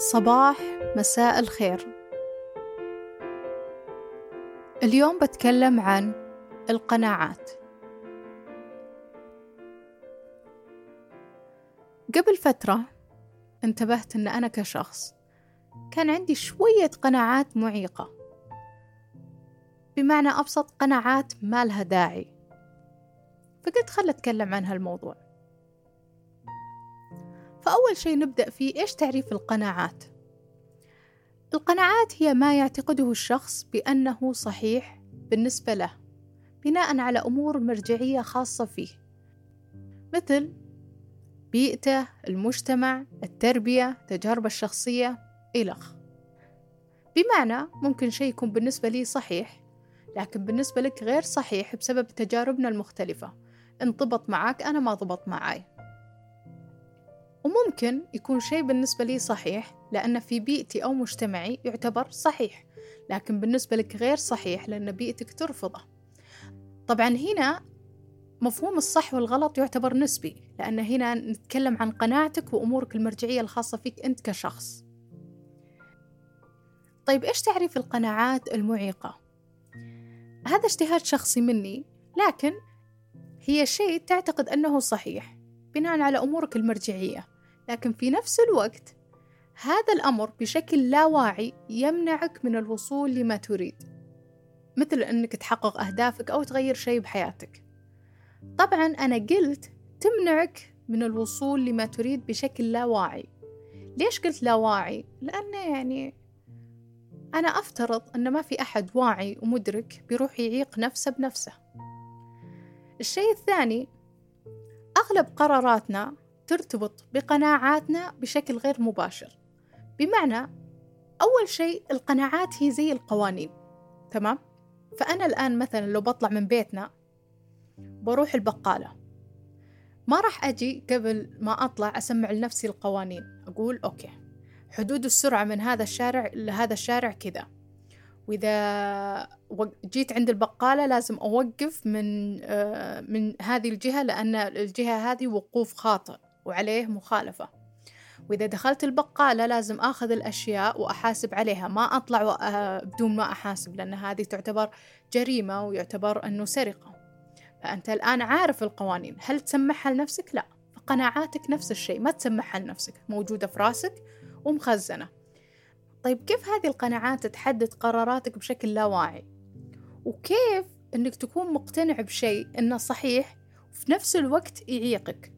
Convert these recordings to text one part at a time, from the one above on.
صباح مساء الخير. اليوم بتكلم عن القناعات. قبل فترة انتبهت أن أنا كشخص كان عندي شوية قناعات معيقة. بمعنى أبسط قناعات ما لها داعي. فقلت خل أتكلم عن هالموضوع. فأول شيء نبدأ فيه إيش تعريف القناعات؟ القناعات هي ما يعتقده الشخص بأنه صحيح بالنسبة له بناء على أمور مرجعية خاصة فيه. مثل بيئته، المجتمع، التربية، تجاربه الشخصية إلخ بمعنى ممكن شيء يكون بالنسبة لي صحيح لكن بالنسبة لك غير صحيح بسبب تجاربنا المختلفة. انضبط معك أنا ما ضبط معاي. وممكن يكون شيء بالنسبة لي صحيح لأن في بيئتي أو مجتمعي يعتبر صحيح لكن بالنسبة لك غير صحيح لأن بيئتك ترفضه. طبعا هنا مفهوم الصح والغلط يعتبر نسبي لأن هنا نتكلم عن قناعتك وأمورك المرجعية الخاصة فيك أنت كشخص. طيب إيش تعريف القناعات المعيقة؟ هذا اجتهاد شخصي مني لكن هي شيء تعتقد أنه صحيح. بناء على أمورك المرجعية لكن في نفس الوقت هذا الأمر بشكل لا واعي يمنعك من الوصول لما تريد مثل أنك تحقق أهدافك أو تغير شيء بحياتك. طبعا أنا قلت تمنعك من الوصول لما تريد بشكل لا واعي ليش قلت لا واعي؟ لأنه يعني أنا أفترض أن ما في أحد واعي ومدرك بيروح يعيق نفسه بنفسه. الشيء الثاني أغلب قراراتنا ترتبط بقناعاتنا بشكل غير مباشر. بمعنى أول شيء القناعات هي زي القوانين تمام؟ فأنا الآن مثلا لو بطلع من بيتنا بروح البقالة. ما راح أجي قبل ما أطلع أسمع لنفسي القوانين أقول أوكي حدود السرعة من هذا الشارع لهذا الشارع كذا. وإذا جيت عند البقالة لازم أوقف من آه، من هذه الجهة لأن الجهة هذه وقوف خاطئ وعليه مخالفة. وإذا دخلت البقالة لازم أخذ الأشياء وأحاسب عليها ما أطلع آه، بدون ما أحاسب لأن هذه تعتبر جريمة ويعتبر أنه سرقة. فأنت الآن عارف القوانين هل تسمعها لنفسك؟ لا. فقناعاتك نفس الشيء ما تسمعها لنفسك موجودة في راسك ومخزنة. طيب كيف هذه القناعات تحدد قراراتك بشكل لا واعي وكيف إنك تكون مقتنع بشيء إنه صحيح وفي نفس الوقت يعيقك؟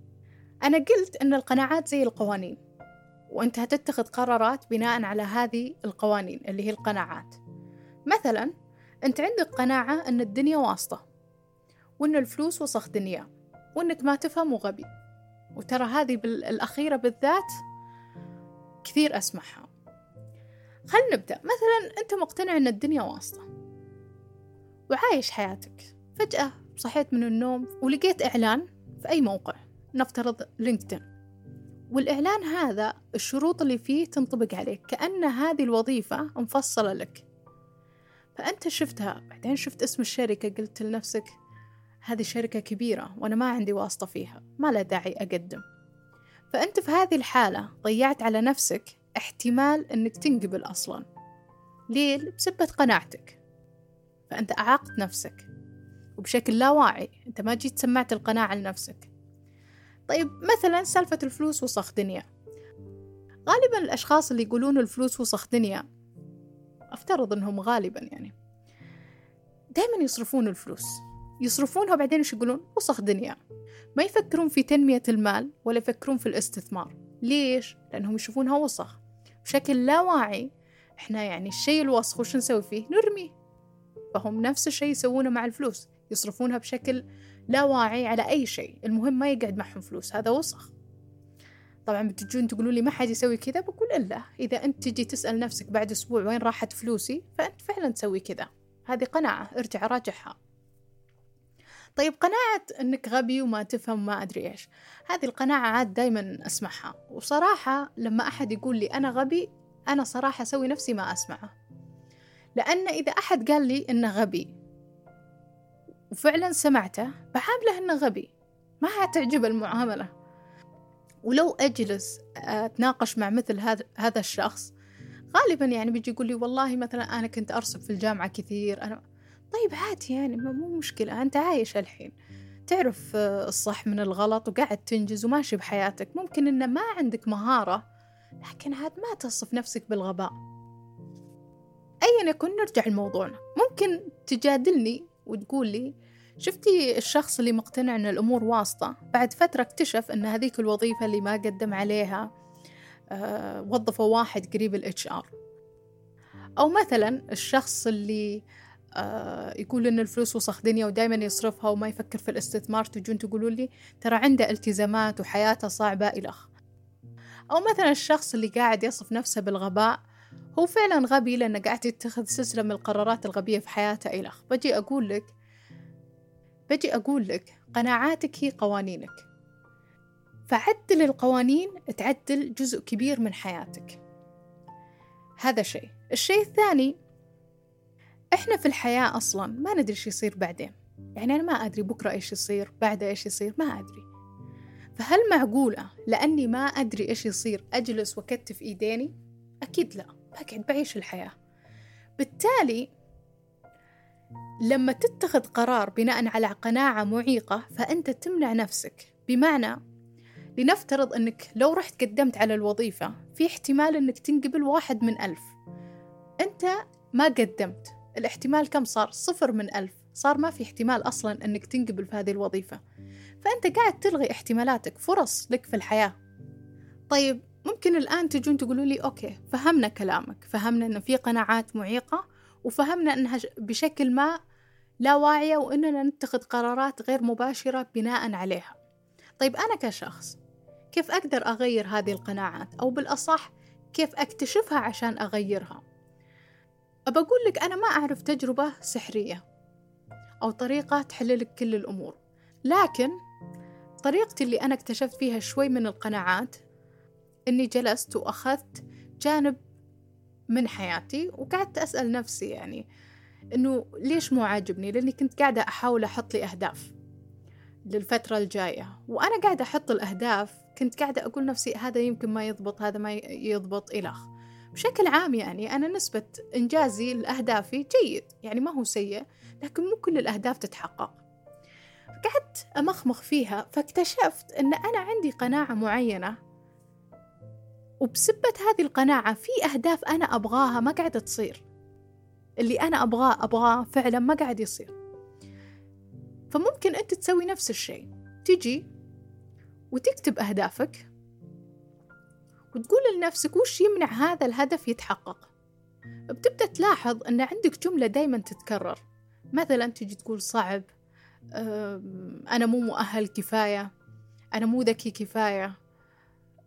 أنا قلت إن القناعات زي القوانين وأنت هتتخذ قرارات بناء على هذه القوانين اللي هي القناعات. مثلا أنت عندك قناعة إن الدنيا واسطة وإن الفلوس وسخ دنيا وإنك ما تفهم وغبي. وترى هذه الأخيرة بالذات كثير أسمعها. خلينا نبدأ. مثلا أنت مقتنع أن الدنيا واسطة وعايش حياتك. فجأة صحيت من النوم ولقيت إعلان في أي موقع. نفترض لينكدين. والإعلان هذا الشروط اللي فيه تنطبق عليك كأن هذه الوظيفة مفصلة لك. فأنت شفتها بعدين شفت اسم الشركة قلت لنفسك هذه شركة كبيرة وأنا ما عندي واسطة فيها ما له داعي أقدم. فأنت في هذه الحالة ضيعت على نفسك احتمال أنك تنقبل أصلا. ليه؟ بسبة قناعتك. فأنت أعاقت نفسك. وبشكل لا واعي أنت ما جيت سمعت القناعة لنفسك. طيب مثلا سالفة الفلوس وسخ دنيا. غالبا الأشخاص اللي يقولون الفلوس وسخ دنيا أفترض أنهم غالبا يعني دائما يصرفون الفلوس. يصرفونها وبعدين إيش يقولون؟ وسخ دنيا. ما يفكرون في تنمية المال ولا يفكرون في الاستثمار. ليش؟ لأنهم يشوفونها وسخ. بشكل لا واعي إحنا يعني الشيء الوسخ وش نسوي فيه؟ نرميه. فهم نفس الشيء يسوونه مع الفلوس يصرفونها بشكل لا واعي على أي شيء. المهم ما يقعد معهم فلوس هذا وسخ. طبعا بتجون تقولوا لي ما حد يسوي كذا بقول إلا إذا أنت تجي تسأل نفسك بعد أسبوع وين راحت فلوسي فأنت فعلا تسوي كذا. هذه قناعة ارجع راجعها. طيب قناعة أنك غبي وما تفهم ما أدري إيش. هذه القناعة عاد دايما أسمعها. وصراحة لما أحد يقول لي أنا غبي أنا صراحة أسوي نفسي ما أسمعه. لأن إذا أحد قال لي إنه غبي وفعلا سمعته بعامله إنه غبي. ما هتعجب المعاملة. ولو أجلس أتناقش مع مثل هذا الشخص غالبا يعني بيجي يقول لي والله مثلا أنا كنت أرسب في الجامعة كثير أنا طيب عادي يعني مو مشكلة أنت عايش الحين. تعرف الصح من الغلط وقاعد تنجز وماشي بحياتك. ممكن إن ما عندك مهارة لكن عاد ما تصف نفسك بالغباء. أيا يكن نرجع لموضوعنا. ممكن تجادلني وتقول لي شفتي الشخص اللي مقتنع أن الأمور واسطة؟ بعد فترة اكتشف أن هذيك الوظيفة اللي ما قدم عليها آه وظفوا واحد قريب ال HR أو مثلا الشخص اللي آه يقول إن الفلوس وسخ دنيا ودائما يصرفها وما يفكر في الاستثمار. تجون تقولوا لي ترى عنده التزامات وحياته صعبة إلخ أو مثلا الشخص اللي قاعد يصف نفسه بالغباء هو فعلا غبي لأنه قاعد يتخذ سلسلة من القرارات الغبية في حياته إلخ بجي أقول لك بجي أقول لك قناعاتك هي قوانينك. فعدل القوانين تعدل جزء كبير من حياتك. هذا شيء. الشيء الثاني إحنا في الحياة أصلا ما ندري إيش يصير بعدين. يعني أنا ما أدري بكرة إيش يصير بعد إيش يصير ما أدري. فهل معقولة لأني ما أدري إيش يصير أجلس وأكتف إيديني؟ أكيد لا بقعد بعيش الحياة. بالتالي لما تتخذ قرار بناء على قناعة معيقة فأنت تمنع نفسك. بمعنى لنفترض أنك لو رحت قدمت على الوظيفة في احتمال أنك تنقبل واحد من ألف. أنت ما قدمت. الاحتمال كم صار؟ صفر من ألف. صار ما في احتمال أصلا أنك تنقبل في هذه الوظيفة. فأنت قاعد تلغي احتمالاتك فرص لك في الحياة. طيب ممكن الآن تجون تقولوا لي أوكي فهمنا كلامك. فهمنا أن في قناعات معيقة وفهمنا أنها بشكل ما لا واعية وأننا نتخذ قرارات غير مباشرة بناء عليها. طيب أنا كشخص كيف أقدر أغير هذه القناعات؟ أو بالأصح كيف أكتشفها عشان أغيرها؟ أقول لك أنا ما أعرف تجربة سحرية أو طريقة تحل لك كل الأمور. لكن طريقتي اللي أنا اكتشفت فيها شوي من القناعات إني جلست وأخذت جانب من حياتي وقعدت أسأل نفسي يعني إنه ليش مو عاجبني؟ لأني كنت قاعدة أحاول أحط لي أهداف للفترة الجاية. وأنا قاعدة أحط الأهداف كنت قاعدة أقول نفسي هذا يمكن ما يضبط هذا ما يضبط إلخ بشكل عام يعني أنا نسبة إنجازي لأهدافي جيد يعني ما هو سيء لكن مو كل الأهداف تتحقق. قعدت أمخمخ فيها فاكتشفت أن أنا عندي قناعة معينة. وبسبة هذه القناعة في أهداف أنا أبغاها ما قاعدة تصير. اللي أنا أبغاه أبغاه فعلا ما قاعد يصير. فممكن أنت تسوي نفس الشيء. تجي وتكتب أهدافك وتقول لنفسك وش يمنع هذا الهدف يتحقق؟ بتبدأ تلاحظ أن عندك جملة دايما تتكرر. مثلا تجي تقول صعب أنا مو مؤهل كفاية أنا مو ذكي كفاية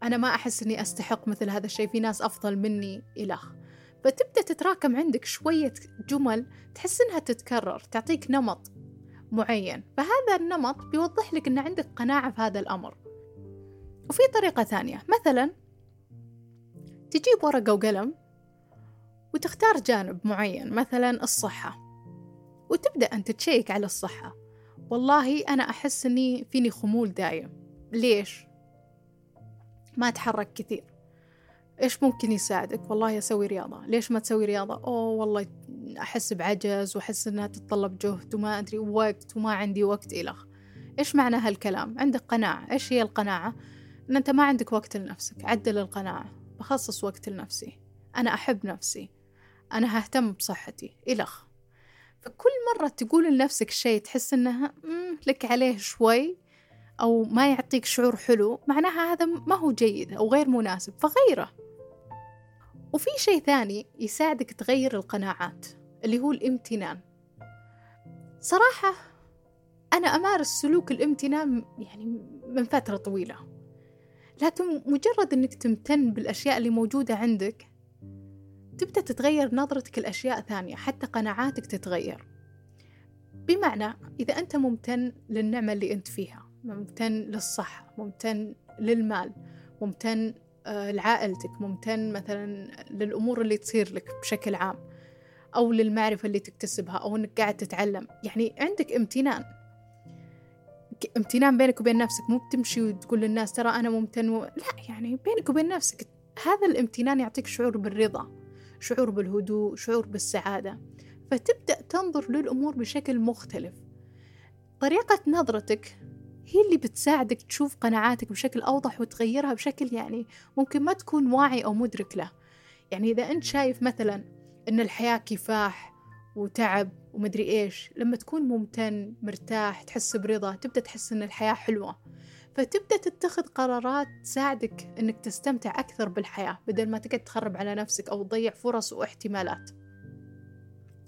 أنا ما أحس أني أستحق مثل هذا الشيء في ناس أفضل مني إلخ فتبدأ تتراكم عندك شوية جمل تحس إنها تتكرر تعطيك نمط معين. فهذا النمط بيوضح لك أن عندك قناعة في هذا الأمر. وفي طريقة ثانية مثلا تجيب ورقة وقلم وتختار جانب معين مثلا الصحة وتبدأ أن تتشيك على الصحة. والله أنا أحس أني فيني خمول دايم. ليش؟ ما أتحرك كثير. إيش ممكن يساعدك؟ والله أسوي رياضة. ليش ما تسوي رياضة؟ أوه والله أحس بعجز وأحس أنها تتطلب جهد وما أدري وقت وما عندي وقت إلخ إيش معنى هالكلام؟ عندك قناعة. إيش هي القناعة؟ أن أنت ما عندك وقت لنفسك. عدل القناعة. بخصص وقت لنفسي. أنا أحب نفسي. أنا ههتم بصحتي. إلخ فكل مرة تقول لنفسك شيء تحس إنها لك عليه شوي أو ما يعطيك شعور حلو. معناها هذا ما هو جيد أو غير مناسب فغيره. وفي شيء ثاني يساعدك تغير القناعات اللي هو الامتنان. صراحة أنا أمارس سلوك الامتنان يعني من فترة طويلة. لكن مجرد أنك تمتن بالأشياء اللي موجودة عندك تبدأ تتغير نظرتك لأشياء ثانية حتى قناعاتك تتغير. بمعنى إذا أنت ممتن للنعمة اللي أنت فيها ممتن للصحة ممتن للمال ممتن آه، لعائلتك ممتن مثلا للأمور اللي تصير لك بشكل عام أو للمعرفة اللي تكتسبها أو أنك قاعد تتعلم. يعني عندك امتنان. امتنان بينك وبين نفسك مو بتمشي وتقول للناس ترى أنا ممتن و... لا يعني بينك وبين نفسك هذا الامتنان يعطيك شعور بالرضا شعور بالهدوء شعور بالسعادة. فتبدأ تنظر للأمور بشكل مختلف. طريقة نظرتك هي اللي بتساعدك تشوف قناعاتك بشكل أوضح وتغيرها بشكل يعني ممكن ما تكون واعي أو مدرك له. يعني إذا أنت شايف مثلا أن الحياة كفاح وتعب ومدري إيش لما تكون ممتن مرتاح تحس برضا تبدأ تحس أن الحياة حلوة. فتبدأ تتخذ قرارات تساعدك أنك تستمتع أكثر بالحياة بدل ما تقعد تخرب على نفسك أو تضيع فرص واحتمالات.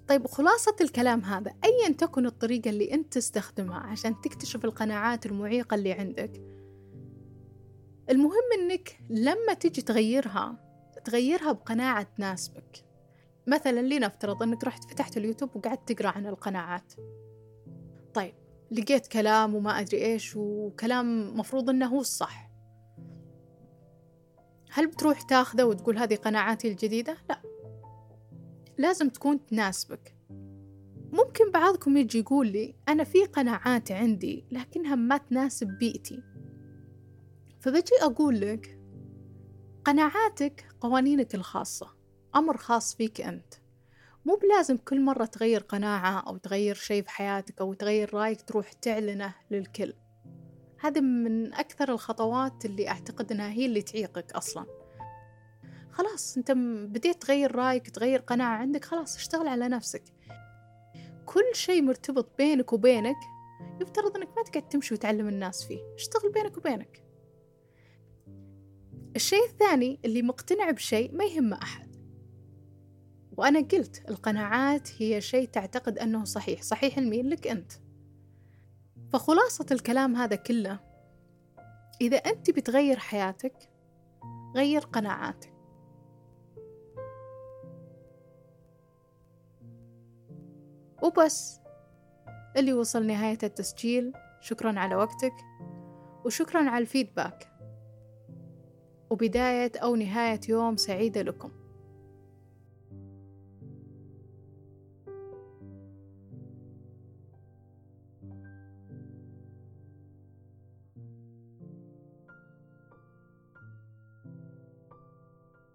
طيب خلاصة الكلام هذا أيا تكن الطريقة اللي أنت تستخدمها عشان تكتشف القناعات المعيقة اللي عندك. المهم أنك لما تجي تغيرها تغيرها بقناعة تناسبك. مثلا لنفترض أنك رحت فتحت اليوتيوب وقعدت تقرأ عن القناعات. طيب لقيت كلام وما أدري إيش وكلام مفروض أنه هو الصح. هل بتروح تاخذه وتقول هذه قناعاتي الجديدة؟ لا. لازم تكون تناسبك. ممكن بعضكم يجي يقول لي أنا في قناعات عندي لكنها ما تناسب بيئتي. فبجي أقول لك قناعاتك قوانينك الخاصة. أمر خاص فيك أنت. مو بلازم كل مرة تغير قناعة أو تغير شيء في حياتك أو تغير رأيك تروح تعلنه للكل. هذا من أكثر الخطوات اللي أعتقد أنها هي اللي تعيقك أصلاً. خلاص أنت بديت تغير رأيك تغير قناعة عندك خلاص اشتغل على نفسك. كل شيء مرتبط بينك وبينك يفترض إنك ما تقعد تمشي وتعلم الناس فيه. اشتغل بينك وبينك. الشيء الثاني اللي مقتنع بشيء ما يهم أحد. وأنا قلت القناعات هي شيء تعتقد أنه صحيح صحيح لمين لك أنت. فخلاصة الكلام هذا كله إذا أنت بتغير حياتك غير قناعاتك. وبس اللي وصل نهاية التسجيل. شكرا على وقتك وشكرا على الفيدباك. وبداية أو نهاية يوم سعيدة لكم.